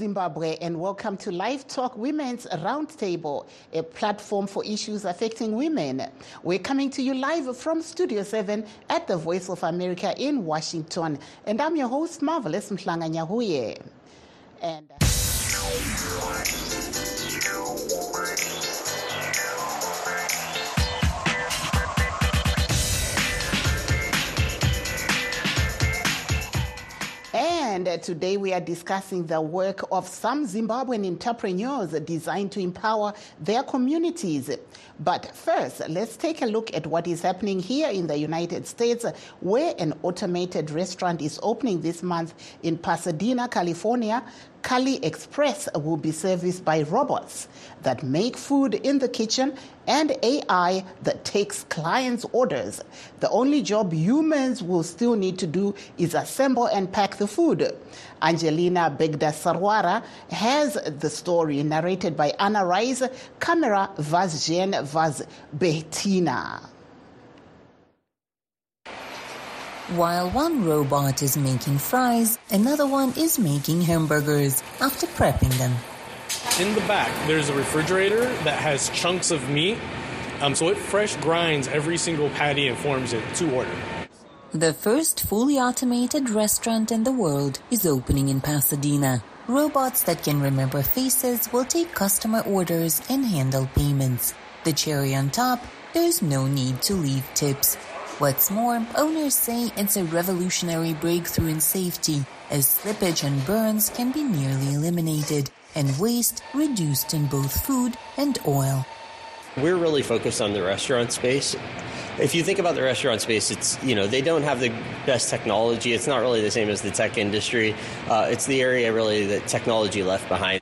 Zimbabwe, and welcome to Live Talk Women's Roundtable, a platform for issues affecting women. We're coming to you live from Studio 7 at the Voice of America in Washington. And I'm your host, Marvelous Mhlanga Nyahuye. And. Uh, And uh, today we are discussing the work of some Zimbabwean entrepreneurs designed to empower their communities. But first, let's take a look at what is happening here in the United States, where an automated restaurant is opening this month in Pasadena, California. CaliExpress will be serviced by robots that make food in the kitchen and AI that takes clients' orders. The only job humans will still need to do is assemble and pack the food. Angelina Begda Bagdasaryan has the story narrated by Anna Rice, camera Vaz Jen Vaz Bettina. While one robot is making fries, another one is making hamburgers after prepping them. In the back, there's a refrigerator that has chunks of meat, um, so it fresh grinds every single patty and forms it to order. The first fully automated restaurant in the world is opening in Pasadena. Robots that can remember faces will take customer orders and handle payments. The cherry on top, there's no need to leave tips. What's more, owners say it's a revolutionary breakthrough in safety, as slippage and burns can be nearly eliminated, and waste reduced in both food and oil. We're really focused on the restaurant space. If you think about the restaurant space, it's, you know, they don't have the best technology. It's not really the same as the tech industry. Uh, it's the area really that technology left behind.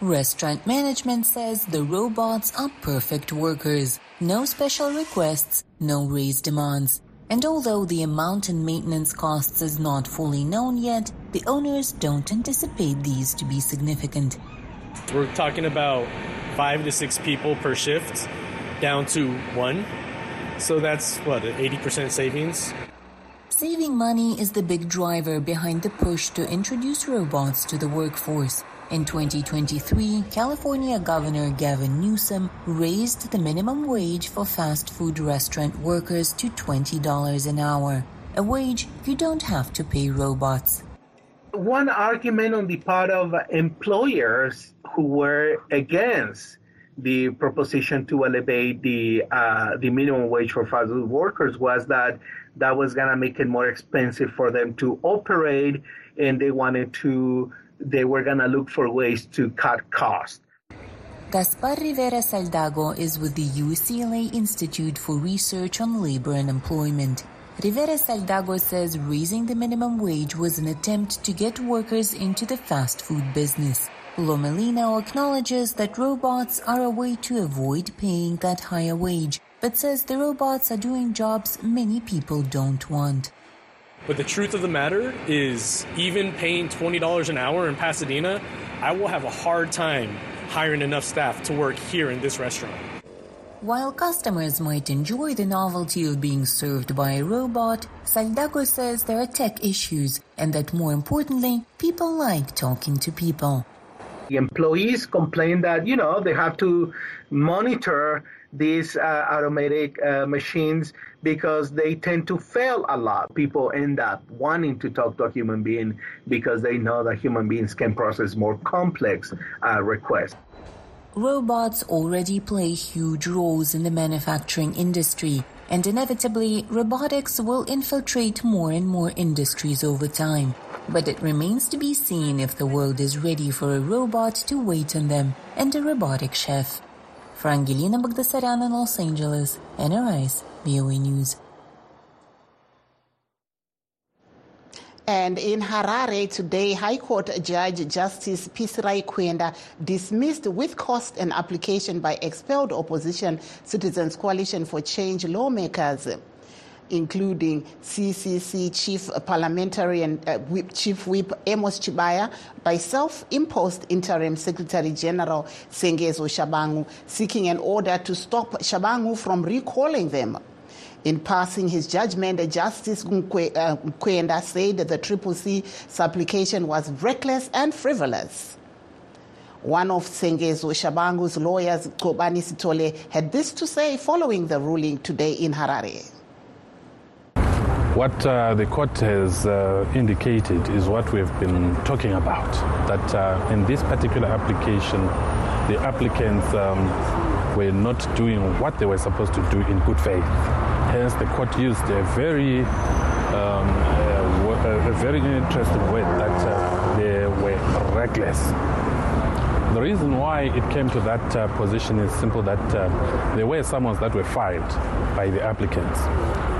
Restaurant management says the robots are perfect workers. No special requests, no raised demands. And although the amount in maintenance costs is not fully known yet, the owners don't anticipate these to be significant. We're talking about five to six people per shift down to one. So that's what, 80% savings? Saving money is the big driver behind the push to introduce robots to the workforce. In 2023, California Governor Gavin Newsom raised the minimum wage for fast food restaurant workers to $20 an hour, a wage you don't have to pay robots. One argument on the part of employers who were against the proposition to elevate the uh, the minimum wage for fast food workers was that that was going to make it more expensive for them to operate, and they wanted to they were going to look for ways to cut costs. Gaspar Rivera Salgado is with the UCLA Institute for Research on Labor and Employment. Rivera Salgado says raising the minimum wage was an attempt to get workers into the fast food business. Lomelino acknowledges that robots are a way to avoid paying that higher wage, but says the robots are doing jobs many people don't want. But the truth of the matter is, even paying $20 an hour in Pasadena, I will have a hard time hiring enough staff to work here in this restaurant. While customers might enjoy the novelty of being served by a robot, Salgado says there are tech issues and that more importantly, people like talking to people. The employees complain that, you know, they have to monitor these uh, automatic uh, machines because they tend to fail a lot. People end up wanting to talk to a human being because they know that human beings can process more complex uh, requests. Robots already play huge roles in the manufacturing industry, and inevitably, robotics will infiltrate more and more industries over time. But it remains to be seen if the world is ready for a robot to wait on them and a robotic chef. For Angelina Bagdasaryan in Los Angeles, NRI's VOA News. And in Harare today, High Court Judge Justice Pisirai Kwenda dismissed with cost an application by expelled opposition Citizens Coalition for Change lawmakers including CCC Chief Parliamentary and uh, Whip, Chief Whip Amos Chibaya, by self-imposed Interim Secretary General Sengezo Tshabangu, seeking an order to stop Tshabangu from recalling them. In passing his judgment, Justice Kwenda said the Triple C's application was reckless and frivolous. One of Sengezo Tshabangu's lawyers, Kobani Sitole, had this to say following the ruling today in Harare. What uh, the court has uh, indicated is what we've been talking about. That uh, in this particular application, the applicants um, were not doing what they were supposed to do in good faith. Hence, the court used a very, um, a, a, very interesting word that uh, they were reckless. The reason why it came to that uh, position is simple that uh, there were summons that were filed by the applicants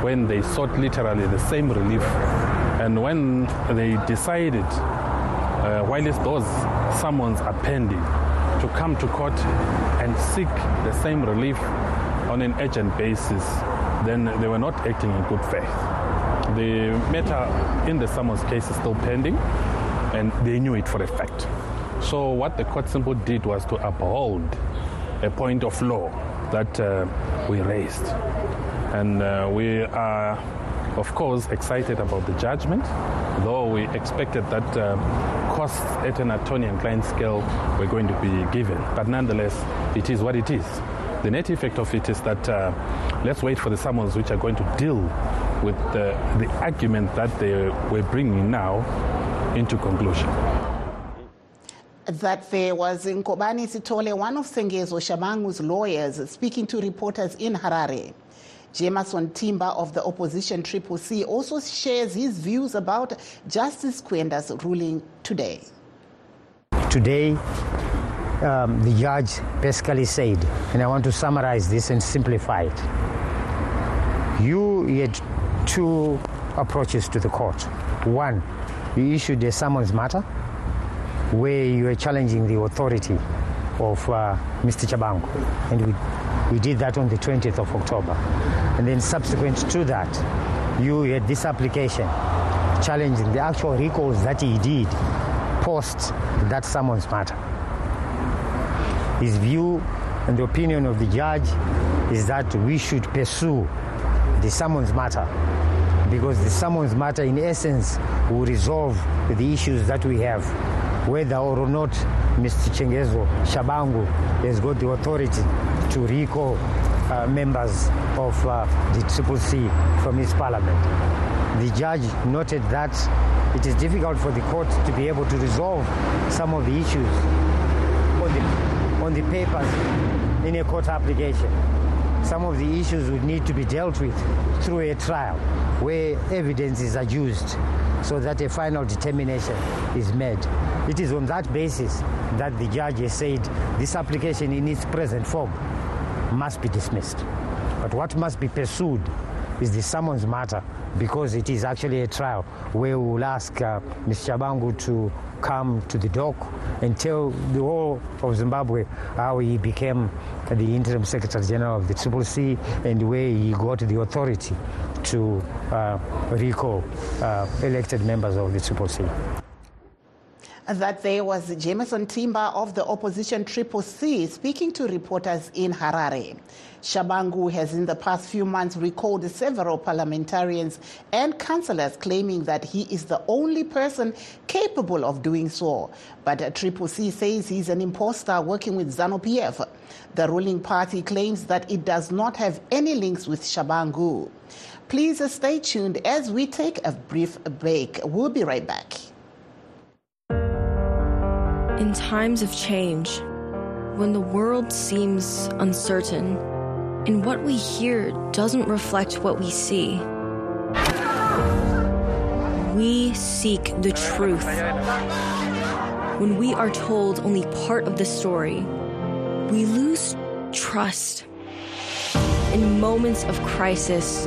when they sought literally the same relief. And when they decided, uh, while those summons are pending, to come to court and seek the same relief on an urgent basis, then they were not acting in good faith. The matter in the summons case is still pending, and they knew it for a fact. So what the court simply did was to uphold a point of law that uh, we raised. And uh, we are, of course, excited about the judgment, though we expected that uh, costs at an attorney and client scale were going to be given. But nonetheless, it is what it is. The net effect of it is that uh, let's wait for the summons which are going to deal with the, the argument that they were bringing now into conclusion that there was Nkobani Sitole, one of Sengezo Tshabangu's lawyers, speaking to reporters in Harare. Jameson Timba of the opposition Triple C also shares his views about Justice Kwenda's ruling today. Today, um, the judge basically said, and I want to summarize this and simplify it. You had two approaches to the court. One, you issued a summons matter where you were challenging the authority of uh, Mr. Tshabangu. And we, we did that on the 20th of October. And then subsequent to that, you had this application challenging the actual recalls that he did post that summons matter. His view and the opinion of the judge is that we should pursue the summons matter because the summons matter in essence will resolve the issues that we have whether or not Mr. Chengezo Tshabangu has got the authority to recall uh, members of uh, the Triple C from his parliament. The judge noted that it is difficult for the court to be able to resolve some of the issues on the, on the papers in a court application. Some of the issues would need to be dealt with through a trial where evidence is adduced so that a final determination is made. It is on that basis that the judge has said this application in its present form must be dismissed. But what must be pursued is the summons matter because it is actually a trial where we will ask uh, Mr. Tshabangu to come to the dock and tell the whole of Zimbabwe how he became the interim secretary general of the Triple C and where he got the authority to uh, recall uh, elected members of the Triple C that there was Jameson Timba of the opposition Triple C speaking to reporters in Harare. Tshabangu has in the past few months recalled several parliamentarians and councillors claiming that he is the only person capable of doing so. But Triple C says he's an impostor working with ZANU PF. The ruling party claims that it does not have any links with Tshabangu. Please stay tuned as we take a brief break. We'll be right back. In times of change, when the world seems uncertain and what we hear doesn't reflect what we see, we seek the truth. When we are told only part of the story, we lose trust. In moments of crisis,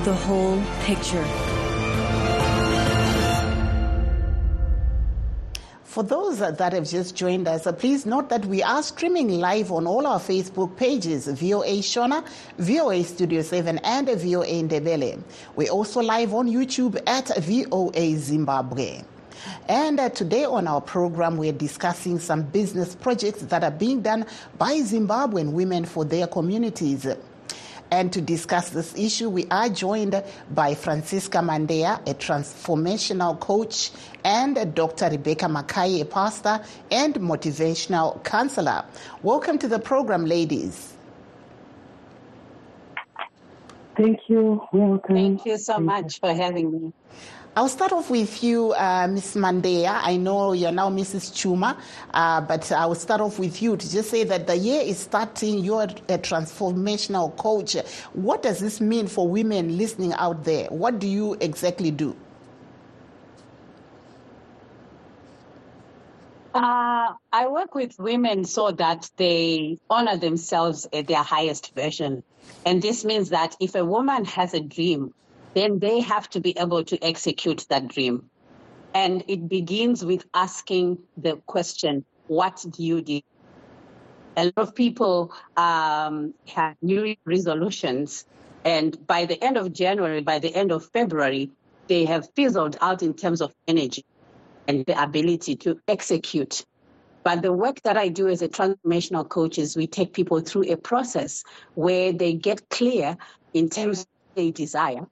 the whole picture. For those that have just joined us, uh, please note that we are streaming live on all our Facebook pages, VOA Shona, VOA Studio 7, and VOA Ndebele. We're also live on YouTube at VOA Zimbabwe. And uh, today on our program, we're discussing some business projects that are being done by Zimbabwean women for their communities. And to discuss this issue, we are joined by Francisca Mandea, a transformational coach, and Dr. Rebecca Mackay, a pastor and motivational counselor. Welcome to the program, ladies. Thank you. Welcome. Thank you so Thank much for having me. I'll start off with you, uh, Ms. Mandea. I know you're now Mrs. Chuma, uh, but I will start off with you to just say that the year is starting. You're a transformational coach. What does this mean for women listening out there? What do you exactly do? Uh, I work with women so that they honor themselves at their highest version. And this means that if a woman has a dream, then they have to be able to execute that dream. And it begins with asking the question, what do you do? A lot of people um, have new resolutions, and by the end of January, by the end of February, they have fizzled out in terms of energy and the ability to execute. But the work that I do as a transformational coach is we take people through a process where they get clear in terms of what they desire.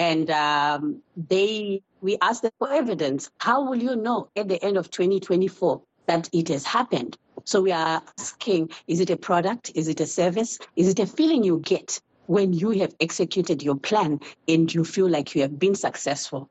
And um, they, we ask them for evidence. How will you know at the end of 2024 that it has happened? So we are asking, is it a product? Is it a service? Is it a feeling you get when you have executed your plan and you feel like you have been successful?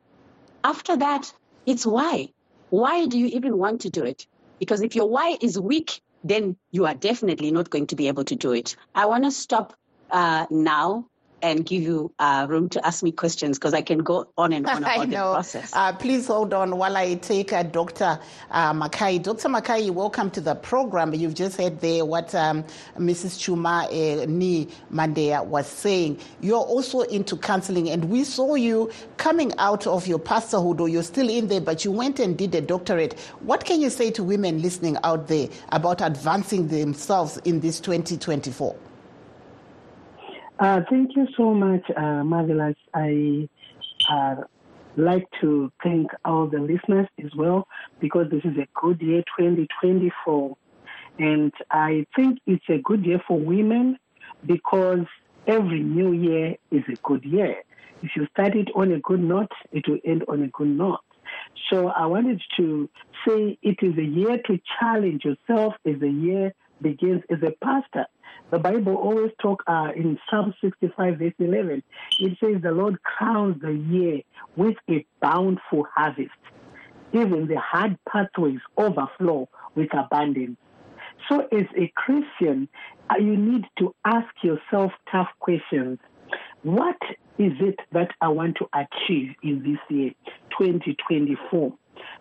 After that, it's why. Why do you even want to do it? Because if your why is weak, then you are definitely not going to be able to do it. I want to stop uh, now and give you uh, room to ask me questions because I can go on and on about the process. Uh, please hold on while I take uh, Dr. Uh, Mackay. Dr. Mackay, welcome to the program. You've just heard there what um, Mrs. Chuma uh, Ni Mandea was saying. You're also into counseling, and we saw you coming out of your pastorhood, or you're still in there, but you went and did a doctorate. What can you say to women listening out there about advancing themselves in this 2024? Uh, thank you so much, uh, Marvelous. I uh, like to thank all the listeners as well because this is a good year, 2024. And I think it's a good year for women because every new year is a good year. If you start it on a good note, it will end on a good note. So I wanted to say it is a year to challenge yourself as a year begins as a pastor. The Bible always talk uh, in Psalm 65 verse 11. It says the Lord crowns the year with a bountiful harvest. Even the hard pathways overflow with abundance. So as a Christian, uh, you need to ask yourself tough questions. What is it that I want to achieve in this year, 2024?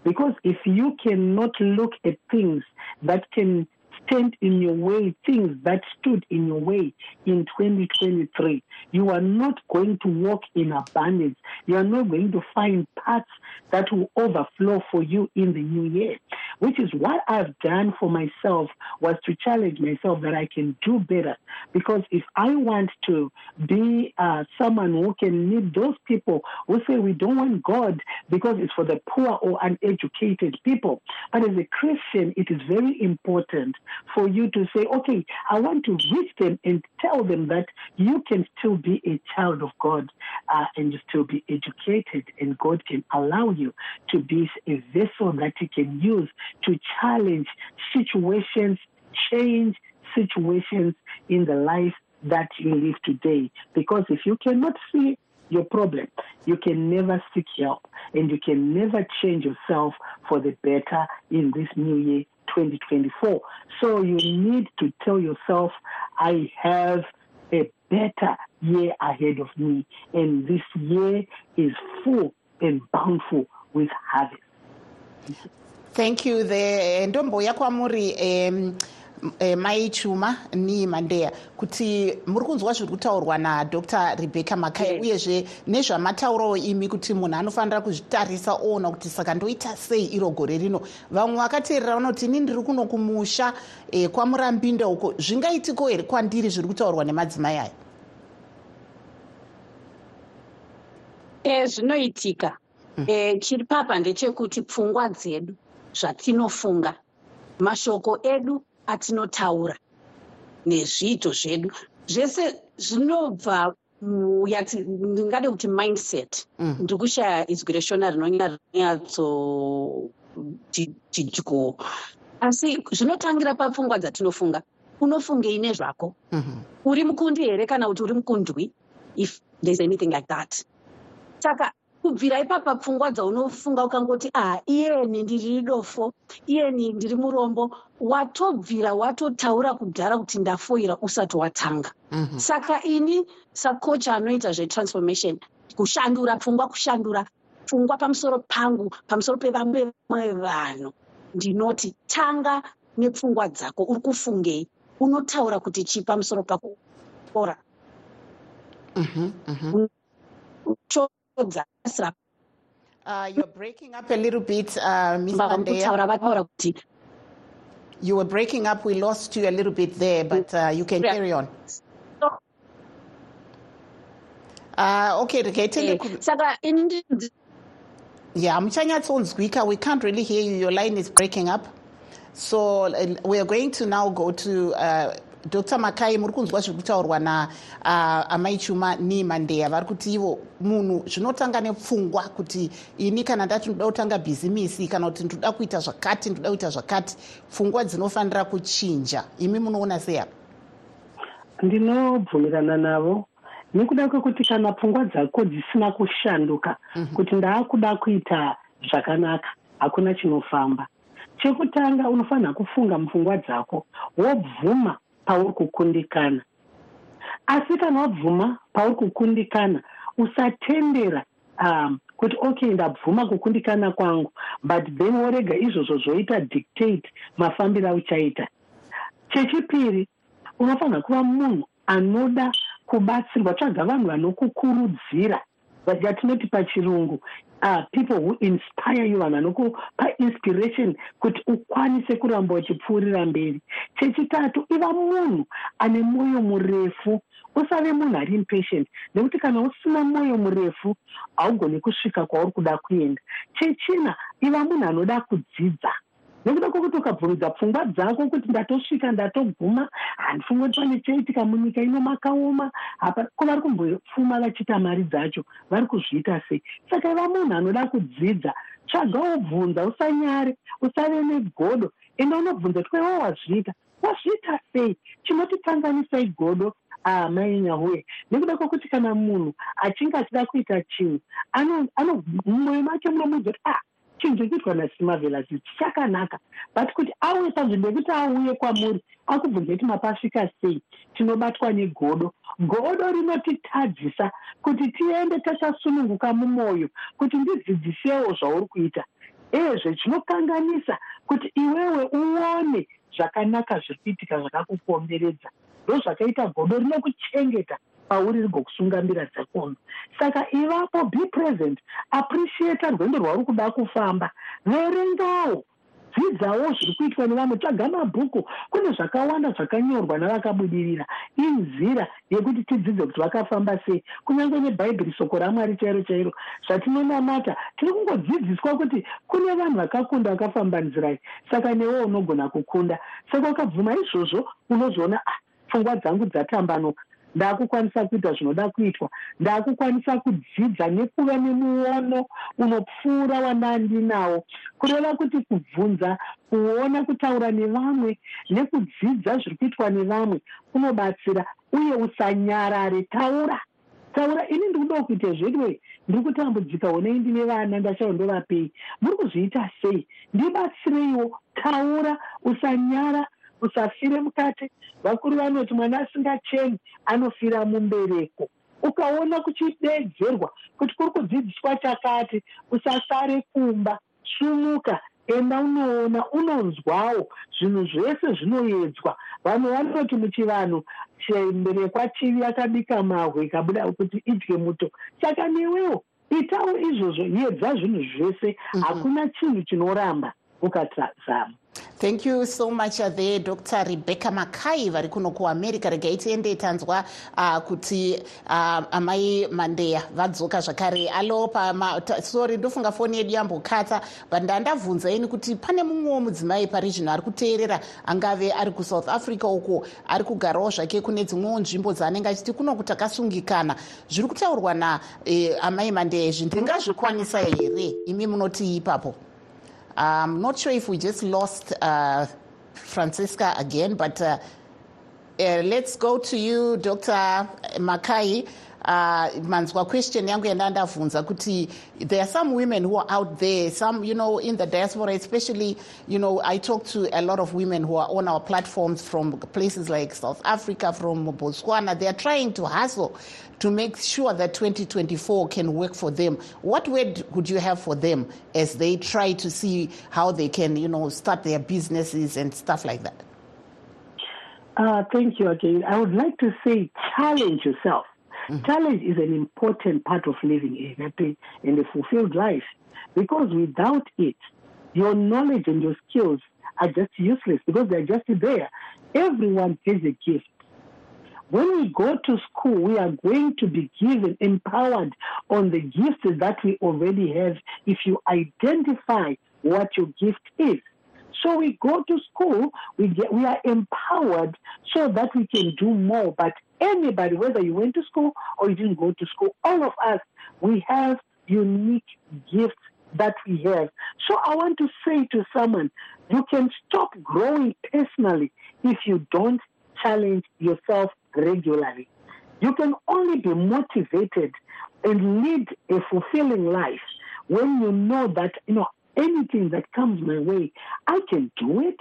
Because if you cannot look at things that can stand in your way, things that stood in your way in 2023, you are not going to walk in abundance. You are not going to find paths that will overflow for you in the new year. Which is what I've done for myself was to challenge myself that I can do better. Because if I want to be uh, someone who can meet those people who say we don't want God because it's for the poor or uneducated people. But as a Christian, it is very important for you to say, okay, I want to reach them and tell them that you can still be a child of God uh, and you still be educated, and God can allow you to be a vessel that you can use to challenge situations, change situations in the life that you live today. Because if you cannot see your problem, you can never seek help and you can never change yourself for the better in this new year 2024. So you need to tell yourself, I have a better year ahead of me, and this year is full and bountiful with harvest. Thank you. The Ndombo Yakwamuri, um, eh, mai chuma ni mandeya. Kuti muri kunzwa zviri kutaurwa nadr rebecca makai Yes. uyezve nezvamataurawo imi kuti munhu anofanira kuzvitarisa oona kuti saka ndoita sei iro gore rino. Vamwe vakateerera vanoti ini ndiri kuno kumusha eh, kwamurambinda uko. Zvingaitiko here kwandiri zviri kutaurwa nemadzimai aya? E, zvinoitika. E, chiri papa ndechekuti pfungwa dzedu zvatinofunga mashoko edu atinotaura nezviito zvedu zvese zvinobva ndingade kuti mindset Mhm. ndiri kushaya izwi reshona rinonyatso ti- tidyo asi zvinotangira papfungwa dzatinofunga unofungei nezvako Mhm. uri mukundi here kana kuti uri mukundwi if there's anything like that saka kubvira ipapa pfungwa dzaunofunga ukangoti ah iyeni ndiri dofo iyeni ndiri murombo. Watobvira watotaura kudhara kuti ndafoira usati watanga. Mhm. saka ini sakocha anoita zvetransformation kushandura pfungwa kushandura pfungwa pamusoro pangu pamusoro pevamwe vanhu. Ndinoti tanga nepfungwa dzako uri kufungei. Unotaura kuti chii pamusoro pako? Ora. Mhm. Uh, you're breaking up a little bit, uh, Miss mbava Mandeya. kutaura vataura kuti You were breaking up. We lost you a little bit there, but uh, you can carry on. Uh, okay, tende eh, ku- saka ini ndinzi- yeah, hamuchanyatsonzwika. We can't really hear you. Your line is breaking up. So uh, we are going to now go to uh, Dr. Makai. muri kunzwa zviri kutaurwa na uh, amai chuma ni mandeya vari kuti ivo munhu zvinotanga nepfungwa kuti ini kana ndati ndoda kutanga bhizimisi kana kuti ndoda kuita zvakati ndoda kuita zvakati pfungwa dzinofanira kuchinja imi munoona sei apa ndinobvumirana navo nekuda kwekuti kana pfungwa dzako dzisina kushanduka kuti ndaakuda kuita zvakanaka hakuna chinofamba chekutanga unofanira kufunga mupfungwa dzako wobvuma pauri kukundikana asi kana wabvuma pauri kukundikana usatendera um, kuti okay ndabvuma kukundikana kwangu but then worega izvozvo zvoita dictate mafambiro auchaita. Chechipiri unofanira kuva munhu anoda kubatsirwa tsvaga vanhu vanokukurudzira. Yatinoti pachirungu uh, people who inspire you vanhu vanokupa inspiration kuti ukwanise kuramba uchipfuurira mberi. Chechitatu iva munhu ane mwoyo murefu. Usave munhu ari impatient nekuti kana usina mwoyo murefu haugoni kusvika kwauri kuda kuenda. Chechina iva munhu anoda kudzidza nekuda kwokuti ukabvumidza pfungwa dzako kuti ndatosvika ndatoguma handifungi kuti pane chaitika munyika ino makaoma. Hapa ko vari kumbopfuma vachiita mari dzacho? Vari kuzviita sei? Saka iva munhu anoda kudzidza tsvaga wobvunza usanyare usave negodo. Ende unobvunza kuti kwewa wazviita? Wazviita sei? Chinotitsanganisai godo mai nyahuye nekuda kwokuti kana munhu achinge achida kuita chinhu mumwoyo make munomudza kuti ah chinhu chiri kuitwa nasimavelas chichakanaka but kuti auye panzvimbo yekuti auye kwamuri akubvunza kuti mapasvika sei? Tinobatwa negodo. Godo rinotitadzisa kuti tiende tachasununguka mumwoyo kuti ndidzidzisewo zvauri kuita. Ezve chinokanganisa kuti iwewe uone zvakanaka zviri kuitika zvakakukomberedza. Ndo zvakaita godo rinokuchengeta pauri rigokusungambira dzakono saka ivapo be present appreciata rwendo rwauri kuda kufamba. Verengawo dzidzawo zviri kuitwa nevamwe. Tsvaga mabhuku kune zvakawanda zvakanyorwa navakabudirira. Inzira yekuti tidzidze kuti vakafamba sei. Kunyange nebhaibheri soko ramwari chairo chairo zvatinonamata tiri kungodzidziswa kuti kune vanhu vakakunda vakafamba nzira iyi. Saka newe unogona kukunda. Saka ukabvuma izvozvo unozoona ah pfungwa dzangu dzatambanuka ndaakukwanisa kuita zvinoda kuitwa. Ndaakukwanisa kudzidza nekuva nemuono unopfuura wandandinawo kureva kuti kubvunza kuona kutaura nevamwe nekudzidza zviri kuitwa nevamwe kunobatsira uye usanyarare. Taura taura ini ndiri kudawo kuita zvedwe ndiri kutambudzika honei ndine vana ndashaiwa ndovapei? Muri kuzviita sei? Ndibatsireiwo taura usanyara usafire mukati vakuru vanoti mwana asingacheni anofira mumbereko ukaona kuchidedzerwa kuti kuri kudzidziswa chakati usasare kumba sumuka enda unoona unonzwawo zvinhu zvese zvinoedzwa. Vamwe vanoti muchivanhu chimberekwa chivi akabika mahwe ikabuda kuti idye muto. Saka newewo itawo izvozvo yedza zvinhu zvese. Mhm. hakuna chinhu chinoramba ukatazama thank you so much uh, there dr rebecca makai. Vari kuno kuamerica. Regai tiende tanzwa uh, kuti uh, amai mandeya vadzoka zvakare. Alo sorry ndofunga foni yedu yambokatsa but ndandabvunzaini kuti pane mumwewo mudzimai pari zvino ari kuteerera angave ari kusouth africa uko ari kugarawo zvake kune dzimwewo nzvimbo dzaanenge achiti kuno kuti akasungikana zviri kutaurwa naamai eh, mandeya izvi ndingazvikwanisa here? Imi munoti ipapo I'm not sure if we just lost uh, Francisca again, but uh, uh, let's go to you, Dr. Makai. Uh, manzwa question yangu yandandabvunza kuti there are some women who are out there some you know in the diaspora especially you know i talk to a lot of women who are on our platforms from places like south africa from botswana they are trying to hustle to make sure that 2024 can work for them. What word would you have for them as they try to see how they can, you know, start their businesses and stuff like that? Uh, thank you again. I would like to say challenge yourself. Mm-hmm. Challenge is an important part of living a happy and a fulfilled life because without it, your knowledge and your skills are just useless because they're just there. Everyone has a gift when we go to school, we are going to be given, empowered on the gifts that we already have if you identify what your gift is. So we go to school, we get, we are empowered so that we can do more. But anybody, whether you went to school or you didn't go to school, all of us, we have unique gifts that we have. So I want to say to someone, you can stop growing personally if you don't challenge yourself regularly. You can only be motivated and lead a fulfilling life when you know that, you know, anything that comes my way, I can do it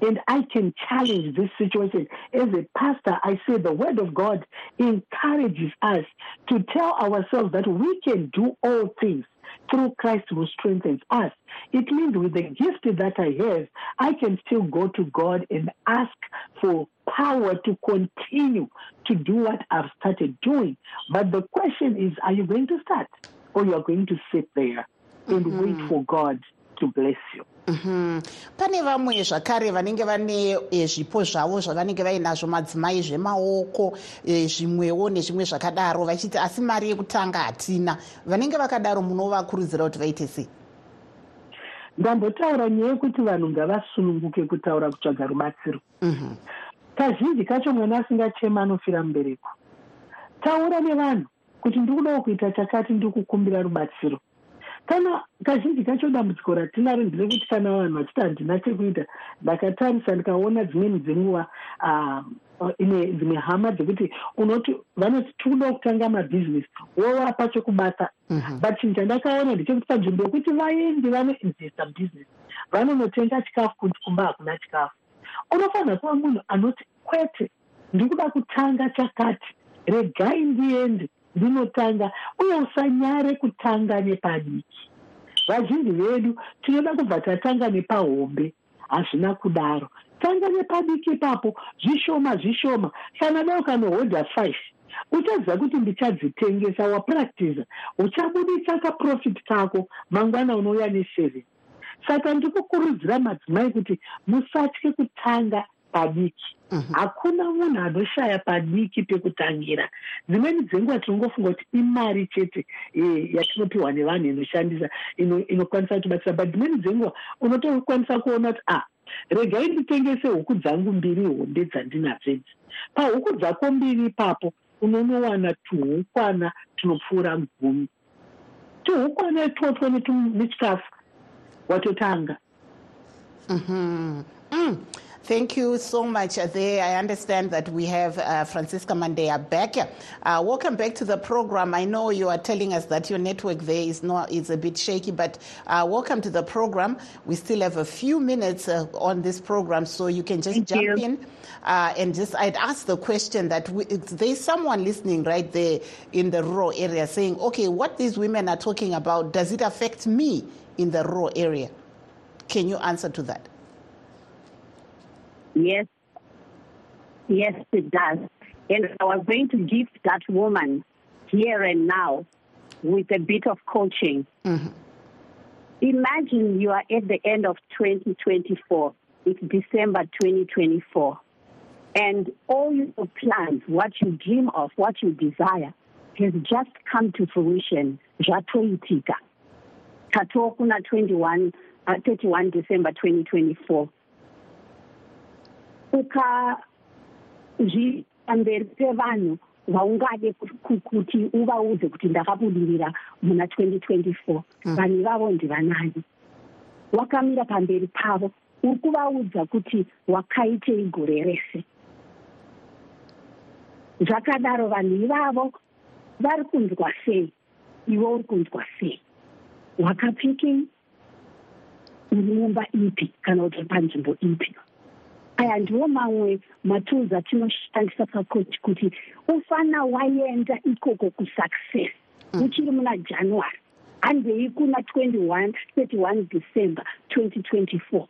and I can challenge this situation. As a pastor, I say the word of God encourages us to tell ourselves that we can do all things through Christ who strengthens us. It means with the gift that I have, I can still go to God and ask for power to continue to do what I've started doing. But the question is, are you going to start or you are going to sit there and mm-hmm. wait for God to bless you? Mhm. pane vamwe zvakare vanenge vane e, zvipo zvavo zvavanenge vainazvo madzimai zvemaoko e, zvimwewo nezvimwe zvakadaro vachiti asi mari yekutanga hatina vanenge vakadaro munovakurudzira kuti vaite sei ndambotaura nyaya yekuti vanhu ngavasununguke kutaura kutsvaga rubatsiro mhm. kazhinji kacho mwana asingachema anofira mubereko taura nevanhu kuti ndiri kudawo kuita chakati ndiri kukumbira rubatsiro kana kazhinji kacho dambudziko ratinaro nderekuti kana vanhu vachiti handina chekuita ndakatarisa ndikaona dzimweni dzenguva ah, ine dzimwe hama dzekuti unoti vanoti tikuda kutanga mabhizinesi wovapa chokubata mhm. but chinhu chandakaona ndechekuti panzvimbo yekuti vaendi vanoinvesta mubhizinesi vanonotenga chikafu kuti kumba hakuna chikafu. Unofanira kuva munhu anoti kwete ndikuda kutanga chakati regai ndiende ndinotanga uye usanyare kutanga nepadiki vazhinji vedu tinoda kubva tatanga nepahombe hazvina kudaro. Tanga nepadiki ipapo zvishoma zvishoma. Kana dao kanohodha five uchaziva kuti ndichadzitengesa wapractiza uchabudisa kaprofiti kako mangwana unouya neseven. Saka ndikukurudzira madzimai kuti musatye kutanga padiki mhm. hakuna munhu anoshaya padiki pekutangira dzimweni dzenguva tinongofunga kuti imari chete eh, yatinopiwa nevanhu inoshandisa inokwanisa kutibatsira but dzimweni dzenguva unotokwanisa kuona kuti a ah, regai nditengese huku dzangu mbiri hombe dzandinadzedzi pahuku dzako mbiri ipapo unonowana tuhukwana tunopfuura gumi tuhukwana itotwo nechikafu watotanga -hmm. mm. Thank you so much there. I understand that we have uh, Francisca Mandeya back. Uh, welcome back to the program. I know you are telling us that your network there is not is a bit shaky, but uh, welcome to the program. We still have a few minutes uh, on this program, so you can just Thank jump you. in. Uh, and just I'd ask the question that we, there's someone listening right there in the rural area saying, okay, what these women are talking about, does it affect me in the rural area? Can you answer to that? Yes. Yes, it does. And I was going to give that woman here and now with a bit of coaching. Mm-hmm. Imagine you are at the end of 2024. It's December 2024. And all your plans, what you dream of, what you desire, has just come to fruition. Zvatoitika. Tatokuna 21, uh, 31 December 2024. Ukazvipamberi pevanhu vaungade kuti uvaudze kuti ndakabudirira muna 2024 vanhu ivavo ndivanani. Wakamira pamberi pavo uri kuvaudza kuti wakaitei gore rese. Zvakadaro vanhu ivavo vari kunzwa sei? Iwe uri kunzwa sei? Wakapfekei uri mumba ipi kana kuti panzvimbo ipi aya ndiwo mamwe matools atinoshandisa pacoach kuti ufana waenda ikoko kusuccess. Uchiri muna january handei kuna 21 31 december 2024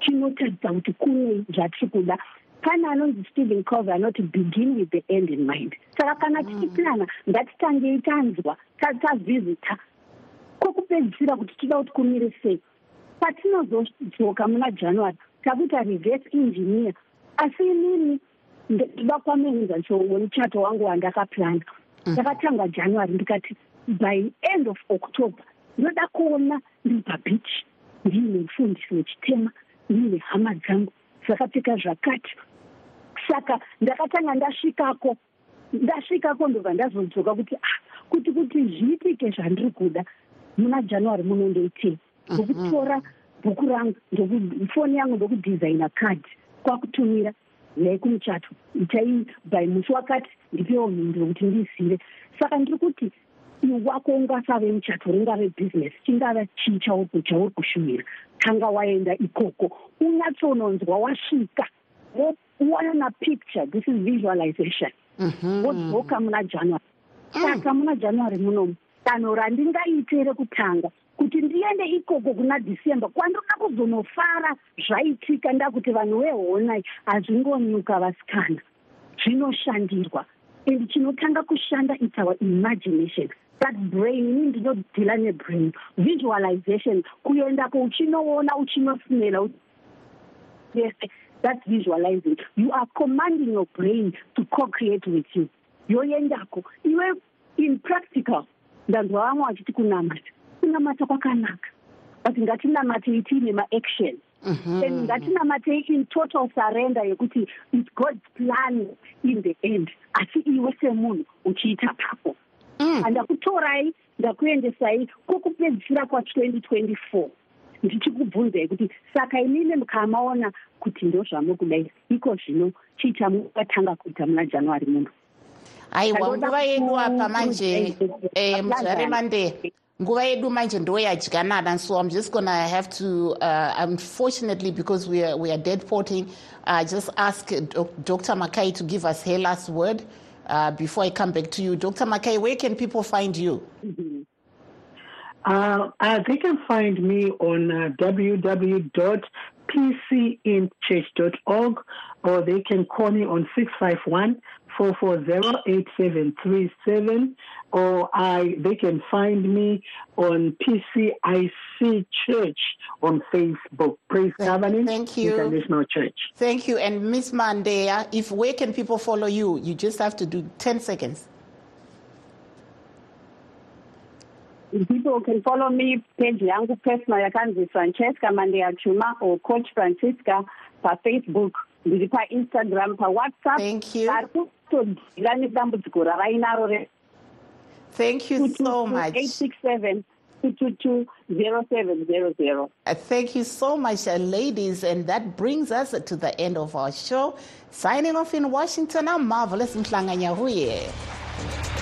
tinotadza kuti kune zvatiri kuda. Pane anonzi stephen cove anoti begin with the end in mind. Saka kana tichiplana ngatitangei tanzwa tavhizita kwokupedzisira kuti tida kuti kumire sei? Patinozodzoka muna january takuita reverse engineer. Asi inini ndoda kwamenza womuchato wangu wandakaplana ndakatanga january ndikati by end of october ndoda kuona ndiri pabichi ndiine mufundisi wechitema ndiine hama dzangu dzakapfeka zvakati saka ndakatanga ndasvikako ndasvikako ndobva ndazodzoka kuti ah kuti kuti zviitike zvandiri kuda muna january munondoitei ndokutora bhuku rangu foni yangu ndokudhizaina kadhi kwakutumira yai kumuchato itai by musi wakati ndipewo mhinduro kuti ndizive saka ndiri kuti wako ungasave muchato ringave bhizinesi chingava chii chauri chauri kushumira? Tanga waenda ikoko unyatsononzwa wasvika woona picture. This is visualization. Wodzoka muna january. Saka muna january munomu danho randingaite rekutanga kuti ndiende ikoko kuna december. Kwandoda kuzonofara zvaitika ndakuti vanhu vehonai hazvingonyuka vasikana. Zvinoshandirwa. And chinotanga kushanda its our imagination. That brain ini ndinodhila nebrain. Visualization kuendako uchinoona uchinosmela that's visualizing. You are commanding your brain to co-create with you. Yoendako iwe in practical. Ndanzwa vamwe vachiti kunamata kunamata kwakanaka but ngatinamatei tiine maaction and ngatinamatei in total surrender yekuti its god's plan in the end. Asi iwe semunhu uchiita papo handakutorai ndakuendesai kwokupedzisira kwa2024 ndichikubvunzai kuti saka inini mukamaona kuti ndozvamukudai iko zvino chii chamungatanga kuita muna january muno aiwa nguva yedu apa manje muzvare mande nguva yedu manje ndo yadyanana so i'm just gonna have to uh, unfortunately because we are, we are dead porting uh, just ask dr makai to give us her last word uh, before i come back to you dr makai where can people find you mm -hmm. Uh, uh, they can find me on uh, or they can call me on 651 440-8737 or I, they can find me on PCIC Church on Facebook, Praise Covenant Thank you. International Church. Thank you. And Miss Mandea, if where can people follow you? You just have to do 10 seconds. People can follow me page yangu personal yakanzi Francesca Mandea Chuma or Coach Francisca pa Facebook ndiri painstagram pawhatsapp Thank you. Ari kutodhila nedambudziko ravainaro re Thank you so much. 867 222 Uh, Thank you so much, uh, ladies. And that brings us to the end of our show. Signing off in Washington, I'm Marvelous Mhlanga Nyahuye.